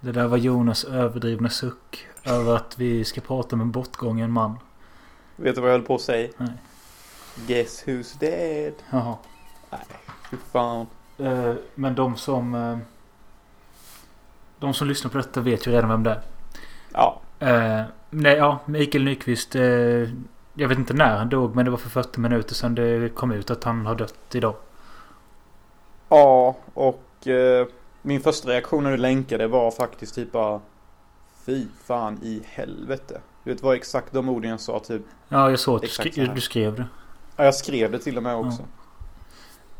Det där var Jonas överdrivna suck. Över att vi ska prata om en bortgången man. Vet du vad jag höll på att säga? Nej. Guess who's dead? Jaha. Nej, fy fan. Eh, men de som... Eh, de som lyssnar på detta vet ju redan vem det är. Ja. Eh, nej, ja, Mikael Nyqvist. Eh, jag vet inte när han dog men det var för 40 minuter sedan det kom ut att han har dött idag. Ja, och eh, min första reaktion när du länkade var faktiskt typ bara Fy fan i helvete. Du vet vad exakt de orden jag sa typ. Ja, jag såg att du, skri- du skrev det. Ja, jag skrev det till och med också.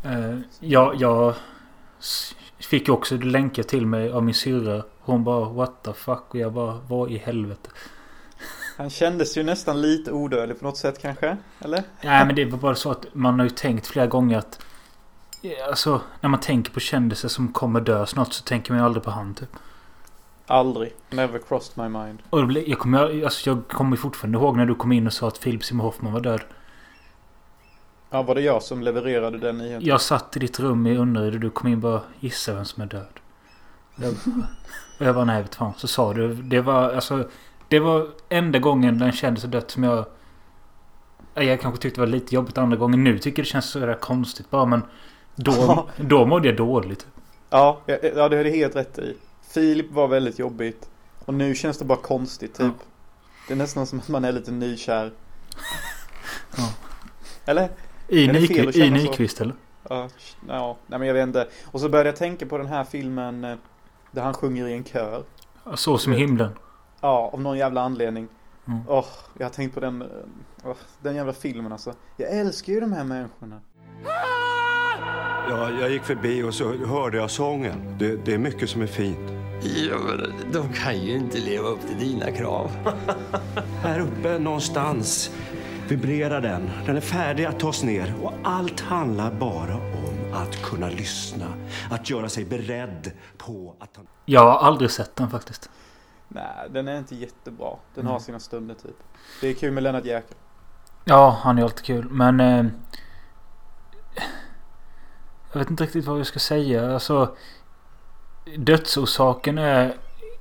Eh, ja, jag s- fick ju också länka till mig av min syrra. Hon bara what the fuck och jag bara vad i helvete. Han kändes ju nästan lite odödlig på något sätt kanske? Eller? Nej men det var bara så att man har ju tänkt flera gånger att Alltså när man tänker på kändisar som kommer dö snart så tänker man ju aldrig på han typ. Aldrig. Never crossed my mind. Och blir, jag kommer alltså, jag kommer fortfarande ihåg när du kom in och sa att Philip Seymour Hoffman var död. Ja, var det jag som levererade den nyheten? Jag satt i ditt rum i Önnered och du kom in och bara gissa vem som är död. Jag, och jag bara nej vet fan. Så sa du. Det var alltså. Det var enda gången den kändes så dött som jag. Jag kanske tyckte det var lite jobbigt andra gången. Nu tycker jag det känns så där konstigt bara men. Då, då mådde jag dåligt. Ja, ja, det har du helt rätt i. Filip var väldigt jobbigt. Och nu känns det bara konstigt typ. Ja. Det är nästan som att man är lite nykär. Ja. Eller? I, Nyqvist, i? Nyqvist eller? Ja, ja, nej men jag vet inte. Och så började jag tänka på den här filmen eh, där han sjunger i en kör. Så som i himlen. Ja, av någon jävla anledning. Mm. Åh, jag har tänkt på den, åh, den jävla filmen alltså. Jag älskar ju de här människorna. Ja, jag gick förbi och så hörde jag sången. Det, det är mycket som är fint. Ja, men de kan ju inte leva upp till dina krav. Här uppe någonstans vibrerar den. Den är färdig att tas ner och allt handlar bara om att kunna lyssna. Att göra sig beredd på att ta... Jag har aldrig sett den faktiskt. Nej, den är inte jättebra. Den Mm. har sina stunder typ. Det är kul med Lennart Jäkel. Ja, han är alltid kul. Men... Eh, jag vet inte riktigt vad jag ska säga. Alltså... Dödsorsaken är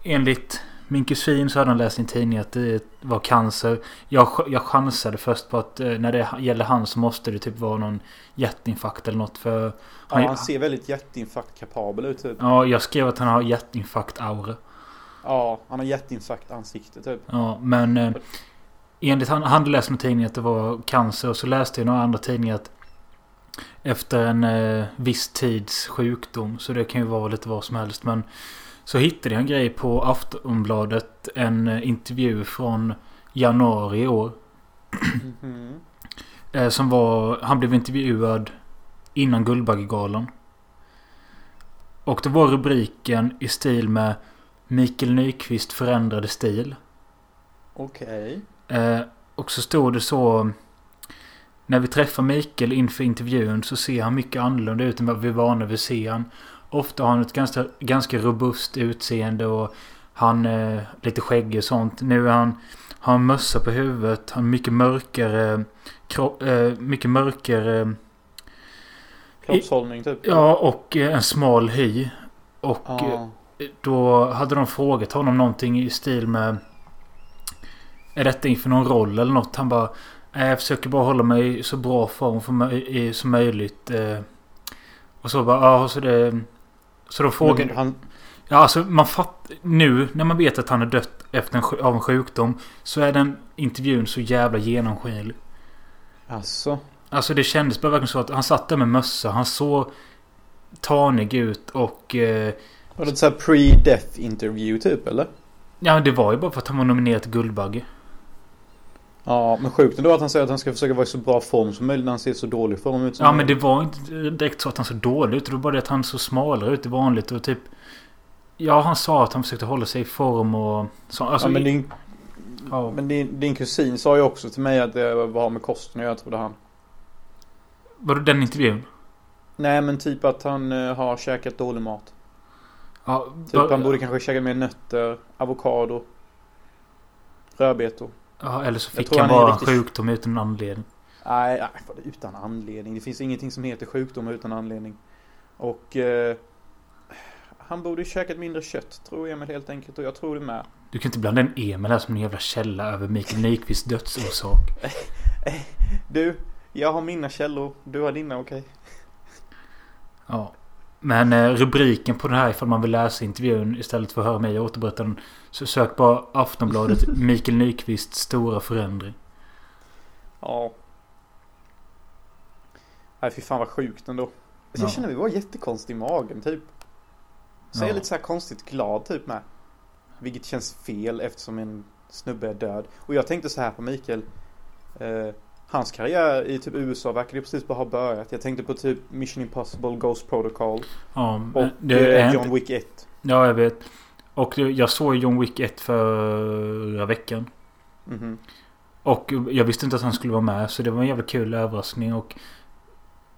enligt min kusin så hade han läst i en tidning att det var cancer. Jag, jag chansade först på att eh, när det gäller han så måste det typ vara någon hjärtinfarkt eller något. För Ja, han, han ser väldigt hjärtinfarkt-kapabel ut typ. ja, jag skrev att han har hjärtinfarkt-aura. Ja, han har hjärtinfarkt-ansikte typ. Ja, men eh, enligt han, han hade läst någon tidning att det var cancer och så läste jag i några andra tidningar att efter en eh, viss tids sjukdom, så det kan ju vara lite vad som helst, men så hittade jag en grej på Aftonbladet, en eh, intervju från januari i år. Mhm. Eh, som var, han blev intervjuad innan Guldbaggegalan. Och det var rubriken i stil med Mikael Nyqvist förändrade stil. Okej. Eh, och så stod det så. När vi träffar Mikael inför intervjun så ser han mycket annorlunda ut än vad vi är vana vid att se han. Ofta har han ett ganska, ganska robust utseende och han är lite skäggig och sånt. Nu är han, har han mössa på huvudet. Han har mycket mörkare... Kro, eh, mycket mörkare... Kroppshållning typ. Ja, och eh, en smal hy. Och Ja. eh, då hade de frågat honom någonting i stil med... Är detta inför någon roll eller något? Han bara... "Nej, Jag försöker bara hålla mig i så bra form i- som möjligt. eh." Och så bara... Ja, så det... Så de frågade... Men han, Ja, alltså man fattar... Nu när man vet att han är dött efter en, av en sjukdom. Så är den intervjun så jävla genomskinlig. alltså. Alltså det kändes bara verkligen så att han satt där med mössa. Han såg tanig ut och... Eh, Var det här pre-death interview typ eller? ja, det var ju bara för att han var nominerad till Guldbagge. Ja, men sjukt ändå att han säger att han ska försöka vara i så bra form som möjligt när han ser så dålig form ut Ja, men det var inte direkt så att han såg dålig ut. Det var bara det att han såg smalare ut i vanligt och typ... Ja, han sa att han försökte hålla sig i form och... Så, alltså, ja, men din, ja. men din, din kusin sa ju också till mig att det var med kosten göra trodde han. Var det den intervjun? Nej men typ att han eh, har käkat dålig mat. Ja, Typ han borde kanske käka mer nötter, avokado, rödbetor. Ja, eller så fick han bara en riktigt- sjukdom utan anledning. Nej, nej utan anledning. Det finns ingenting som heter sjukdom utan anledning. Och... Eh, Han borde käkat mindre kött, tror Emil helt enkelt. Och jag tror det med. Du kan inte blanda in Emil här som en jävla källa över Mikael Nyqvists dödsorsak. Du, jag har mina källor. Du har dina, okej? Ja. Men eh, rubriken på den här ifall man vill läsa intervjun istället för att höra mig återberätta den. Så sök bara Aftonbladet Mikael Nyqvists stora förändring. Ja. Nej, fy fan vad sjukt ändå. Alltså, Ja. Jag känner mig bara jättekonstig i magen, typ. Så är Ja. jag lite så här konstigt glad, typ med. Vilket känns fel eftersom en snubbe är död. Och jag tänkte så här på Mikael. Eh, hans karriär i typ USA verkar ju precis bara ha börjat. Jag tänkte på typ Mission Impossible, Ghost Protocol Ja, och det eh, John Wick 1. Ja, jag vet. Och jag såg John Wick 1 förra veckan. Mhm. Och jag visste inte att han skulle vara med. Så det var en jävla kul överraskning. Och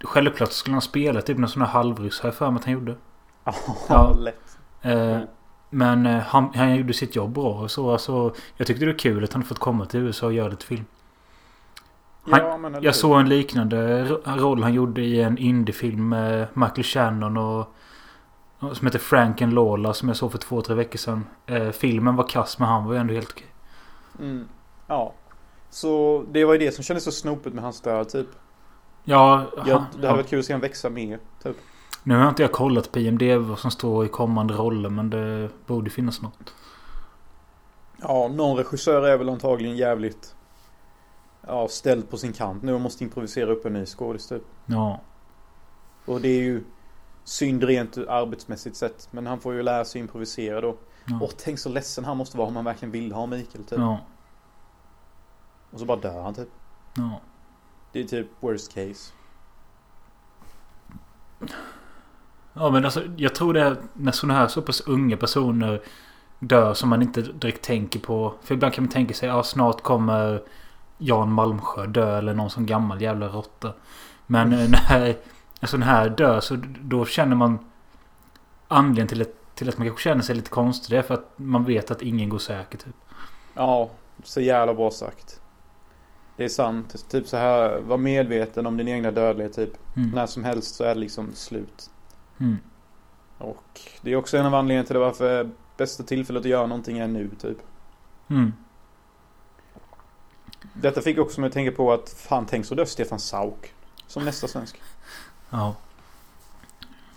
självklart skulle han spela typ någon sån här halvryss. Har jag för mig att han gjorde. Ja, Ja. lätt. Eh, Mm. Men eh, han, han gjorde sitt jobb bra. Och så, alltså, jag tyckte det var kul att han fått komma till USA och göra lite film. Han- Ja? Jag såg en liknande ro- roll han gjorde i en indiefilm med Michael Shannon och... Som heter Frank and Lola som jag såg för två, tre veckor sedan. Eh, filmen var kass men han var ju ändå helt okej. Mm. Ja. Så det var ju det som kändes så snopet med hans död, typ. Ja, Jag, han, det hade ja. varit kul att se honom växa mer, typ. Nu har inte jag kollat på IMDB vad som står i kommande roller men det borde finnas något. Ja, någon regissör är väl antagligen jävligt ja, ställd på sin kant nu och måste improvisera upp en ny skådis typ. Ja. Och det är ju synd rent arbetsmässigt sett. Men han får ju lära sig improvisera då. Ja. Och tänk så ledsen han måste vara om han verkligen vill ha Mikael typ. Ja. Och så bara dör han typ. ja. Det är typ worst case. Ja men alltså jag tror det är när sådana här så pass unga personer dör som man inte direkt tänker på. För ibland kan man tänka sig ja snart kommer Jan Malmsjö dö eller någon sån gammal jävla råtta. Men eh, när en sån här dör så då känner man anledningen till att, till att man kanske känner sig lite konstig. Det är för att man vet att ingen går säker typ. Ja, så jävla bra sagt. Det är sant. Typ så här, var medveten om din egna dödlighet typ. Mm. När som helst så är det liksom slut. Mm. Och det är också en av anledningarna till varför bästa tillfället att göra någonting är nu typ. Mm. Detta fick också mig att tänka på att fan tänk så dör Stefan Sauk. Som nästa svensk. Ja.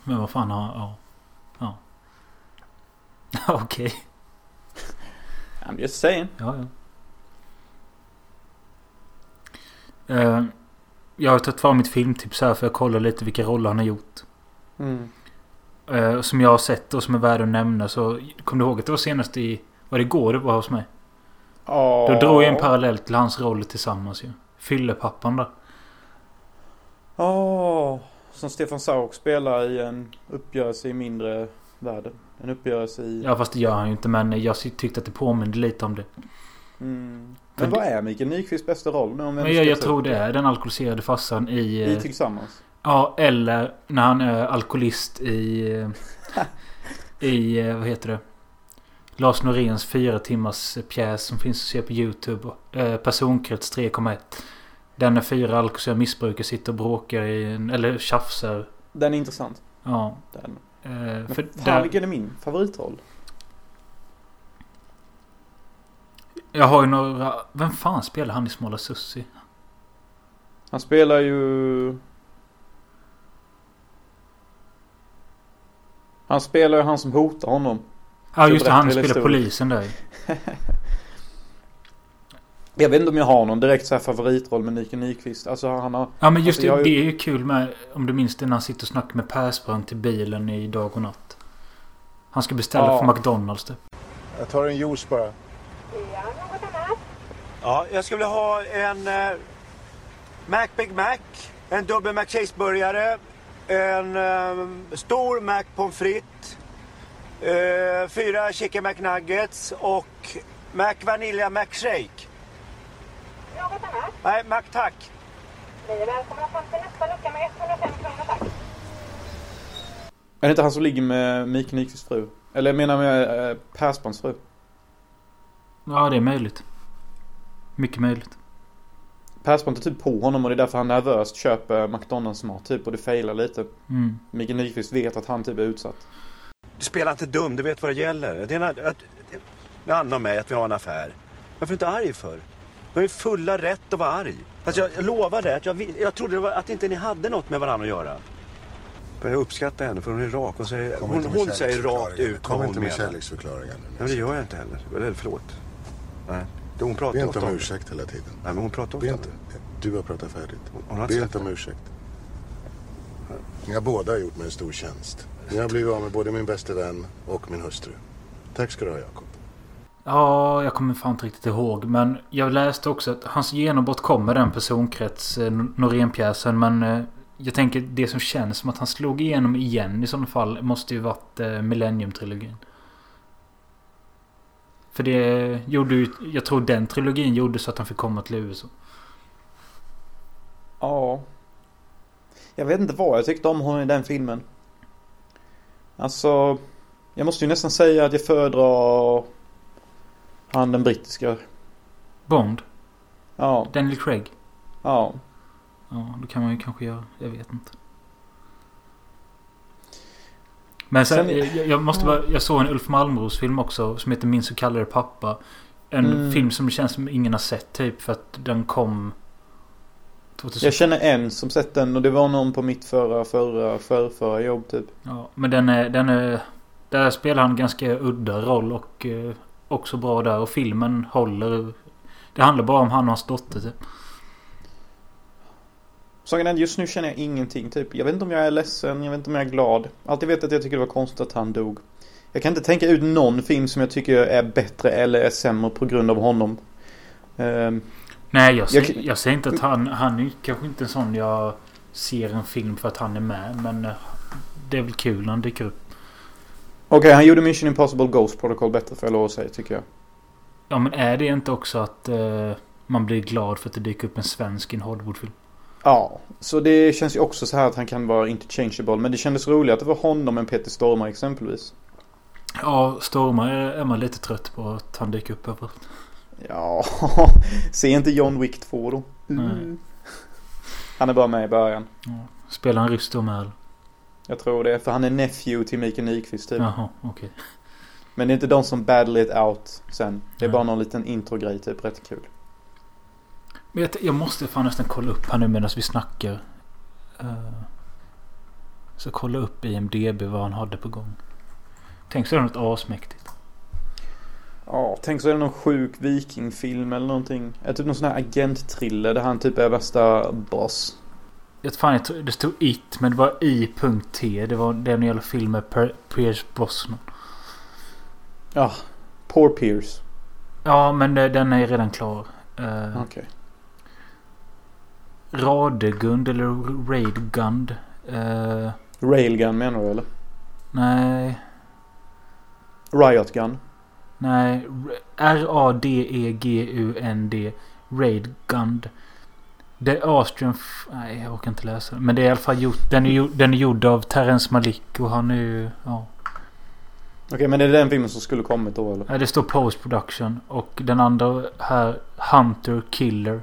Men vad fan har... Ja. Ja. Okej. I'm just saying. Ja, ja. Eh, jag har tagit fram mitt filmtips här för att kolla lite vilka roller han har gjort. Mm. Eh, som jag har sett och som är värda att nämna så... Kom du ihåg att det var senast i... Var det igår det var hos mig? Ja. Då drog jag en parallell till hans roller tillsammans ju. Fyllepappan där. Ja. Som Stefan Sauk spelar i en uppgörelse i mindre världen. En uppgörelse i... Ja fast det gör han ju inte men jag tyckte att det påminde lite om det. Mm. Men vad är Mikael Nyqvists bästa roll nu om Men jag, jag tror det är den alkoholiserade farsan i... I eh, Tillsammans. Ja, eller när han är alkoholist i... eh, I, eh, vad heter det? Lars Noréns fyra timmars pjäs som finns att se på YouTube. Eh, personkrets 3,1. Där när fyra alkoholiserade missbrukare sitter och bråkar i en, Eller tjafsar. Den är intressant. Ja. Den. Eh, Men för fan där, vilken är min favoritroll? jag har ju några... Vem fan spelar han i Smala Sussi? Han spelar ju... Han spelar ju han som hotar honom. Ja just det, han spelar polisen där Jag vet inte om jag har någon direkt så här favoritroll med Mikael Nyqvist. Alltså han har... Ja men just Alltså, det, ju- det är ju kul med... Om du minns det när han sitter och snackar med Persbrandt till bilen i Dag och Natt. Han ska beställa Ja. från McDonalds typ. Jag tar en juice bara. Ja, något annat? Ja, jag skulle vilja ha en eh, Mac Big Mac, en dubbel Mac Cheeseburgare, en eh, stor Mac Pommes frites, eh, fyra Chicken McNuggets och Mac Vanilla Mac Shake. Något annat? Nej, Mac tack. Ni är välkomna fram till nästa lucka med 105 kronor tack. Är det inte han som ligger med Mikael Nyqvists fru? Eller jag menar med eh, Persbrandts fru. Ja det är möjligt. Mycket möjligt. Persbrandt är typ på honom och det är därför han nervöst köper McDonalds mat typ och det failar lite. Mm. Mikael Nyqvist vet att han typ är utsatt. Du spelar inte dum, du vet vad det gäller. Det är en, att, det handlar om mig, att vi har en affär. Varför är du inte arg för? Du ju fulla rätt att vara arg. Alltså jag, jag lovar dig att jag, jag trodde var, att inte ni hade något med varandra att göra. Men jag uppskattar henne för hon är rak. Hon säger, Kom hon, hon säger rakt ut vad Kom hon inte med menar. kärleksförklaringar nu. Nej, det gör jag inte heller. Eller förlåt. Nej, hon pratar Be inte om om ursäkt hela tiden. Nej, men hon pratar ofta inte. Du har pratat färdigt. Hon har Be inte om ursäkt. Ni har båda gjort mig en stor tjänst. Ni har blivit av med både min bästa vän och min hustru. Tack ska du ha Jakob. Ja, jag kommer fan inte riktigt ihåg. Men jag läste också att hans genombrott kom med den personkrets, eh, Norén-pjäsen. Men eh, jag tänker det som känns som att han slog igenom igen i sådana fall måste ju varit eh, Millennium-trilogin. För det gjorde ju... Jag tror den trilogin gjorde så att han fick komma till USA. Ja. Jag vet inte vad jag tyckte om honom i den filmen. Alltså. Jag måste ju nästan säga att jag föredrar han den brittiska. Bond? Ja, Daniel Craig? ja. Ja, det kan man ju kanske göra. Jag vet inte. Men sen, Sen- jag, jag måste bara, Jag såg en Ulf Malmros film också som heter Min så kallade pappa. En Mm. film som det känns som ingen har sett typ för att den kom... 2000, Jag känner en som sett den och det var någon på mitt förra, förra, förra, förra jobb typ. ja, men den är, den är... Där spelar han ganska udda roll och eh, också bra där. Och filmen håller... Det handlar bara om han och hans dotter typ. Saken är just nu känner jag ingenting typ. Jag vet inte om jag är ledsen, jag vet inte om jag är glad. Alltid vet att jag tycker det var konstigt att han dog. Jag kan inte tänka ut någon film som jag tycker är bättre eller är sämre på grund av honom. Ehm, Nej, jag, Jag säger, kan- jag säger inte att han... Han är kanske inte en sån jag ser en film för att han är med. Men eh, det är väl kul när han dyker upp. Okej, han gjorde Mission Impossible Ghost Protocol bättre får jag lov att säga tycker jag. Ja, men är det inte också att eh, man blir glad för att det dyker upp en svensk i en Hollywoodfilm? Ja, så det känns ju också så här att han kan vara interchangeable. Men det kändes roligt att det var honom än Peter Stormare exempelvis. Ja, Stormar är, är man lite trött på att han dyker upp överallt. Ja, se inte John Wick 2 då. Mm. Han är bara med i början. Ja. Spelar han ryss då med eller? Jag tror det, för han är nephew till Mikael Nyqvist typ. Jaha, okej. Men det är inte de som battle it out sen. Det är Nej. bara någon liten intro-grej typ, rätt kul. Men jag, jag måste fan nästan kolla upp här nu medan vi snackar. Uh, så kolla upp IMDB vad han hade på gång. Tänk så är det något asmäktigt. Ja, tänk så är det någon sjuk vikingfilm eller någonting. Är typ någon sån här agent-thriller där han typ är värsta boss. Jag fan, jag det stod IT men det var I.T. Det var den jävla film med Pierce Brosnan. Ja, Poor Pierce. Ja, men eh, den är redan klar. Uh, Okej. Radegund eller Raidgund. Uh, Railgun menar du eller? nej. Riot Gun. Nej. R-A-D-E-G-U-N-D. Raidgund. The Austrian... Nej, jag orkar inte läsa. Men det är i alla fall gjort... Den är, gjord, den är gjord av Terrence Malick och han är ju... Ja. Okej, men det är den filmen som skulle kommit då eller? Nej, det står Post Production. Och den andra här, Hunter Killer.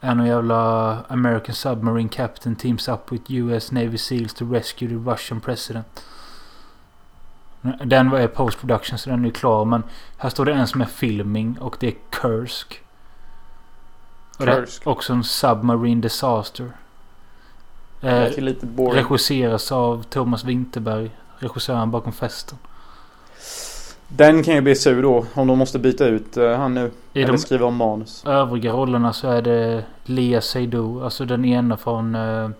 är någon jävla American Submarine Captain teams up with US Navy Seals to rescue the Russian president. Den var Post Production så den är klar. Men här står det en som är filming och det är Kursk. Och Kursk. också en Submarine Disaster. Eh, regisseras av Thomas Winterberg. Regissören bakom festen. Den kan ju bli sur då om de måste byta ut eh, han nu. I eller skriva om manus. övriga rollerna så är det Lea Seydoux. Alltså den ena från uh,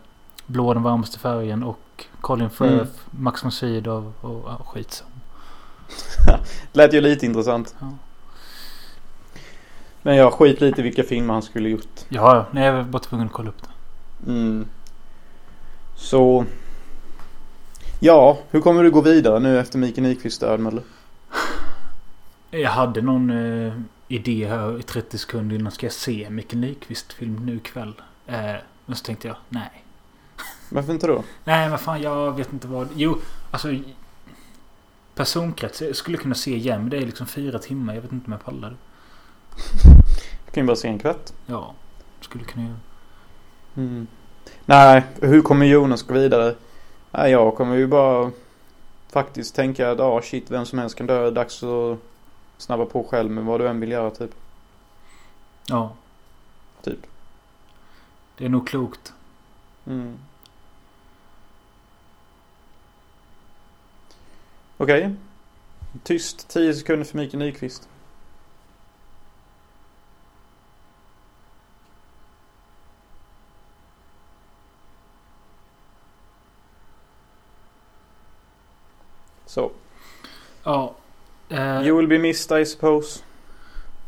Blå den varmaste färgen. Och Colin Firth, Mm. Max von Sydow och ja, skitsam. Lät ju lite intressant. Ja. Men jag skit lite i vilka filmer han skulle gjort. Ja, ja. Nej, jag var bara tvungen att kolla upp det. Mm. Så... Ja, hur kommer du gå vidare nu efter Mikael Nyqvists död eller? Jag hade någon eh, idé här i 30 sekunder innan. Ska jag se Mikael Nyqvist film nu ikväll? Eh, men så tänkte jag, nej. Varför inte då? Nej, men fan jag vet inte vad. Jo, alltså. Personkrets. Jag skulle kunna se igen. Men det är liksom fyra timmar. Jag vet inte om jag pallar det. Du kan ju bara se en kvart. Ja, skulle kunna göra. Mm. Nej, hur kommer Jonas gå vidare? Nej, jag kommer ju bara faktiskt tänka att ja shit vem som helst kan dö. Dags att snabba på själv med vad du än vill göra typ. Ja. Typ. Det är nog klokt. Mm. Okej. Tyst 10 sekunder för Mikael Nyqvist. Så. Ja. Eh, You will be missed I suppose.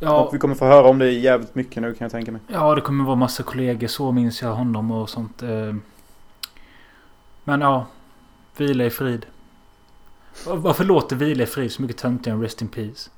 ja, Och vi kommer få höra om det jävligt mycket nu kan jag tänka mig. ja, det kommer vara massa kollegor. Så minns jag honom och sånt. Eh. Men ja. Vila i frid. Varför låter vila i frid så mycket töntigare än Rest in Peace?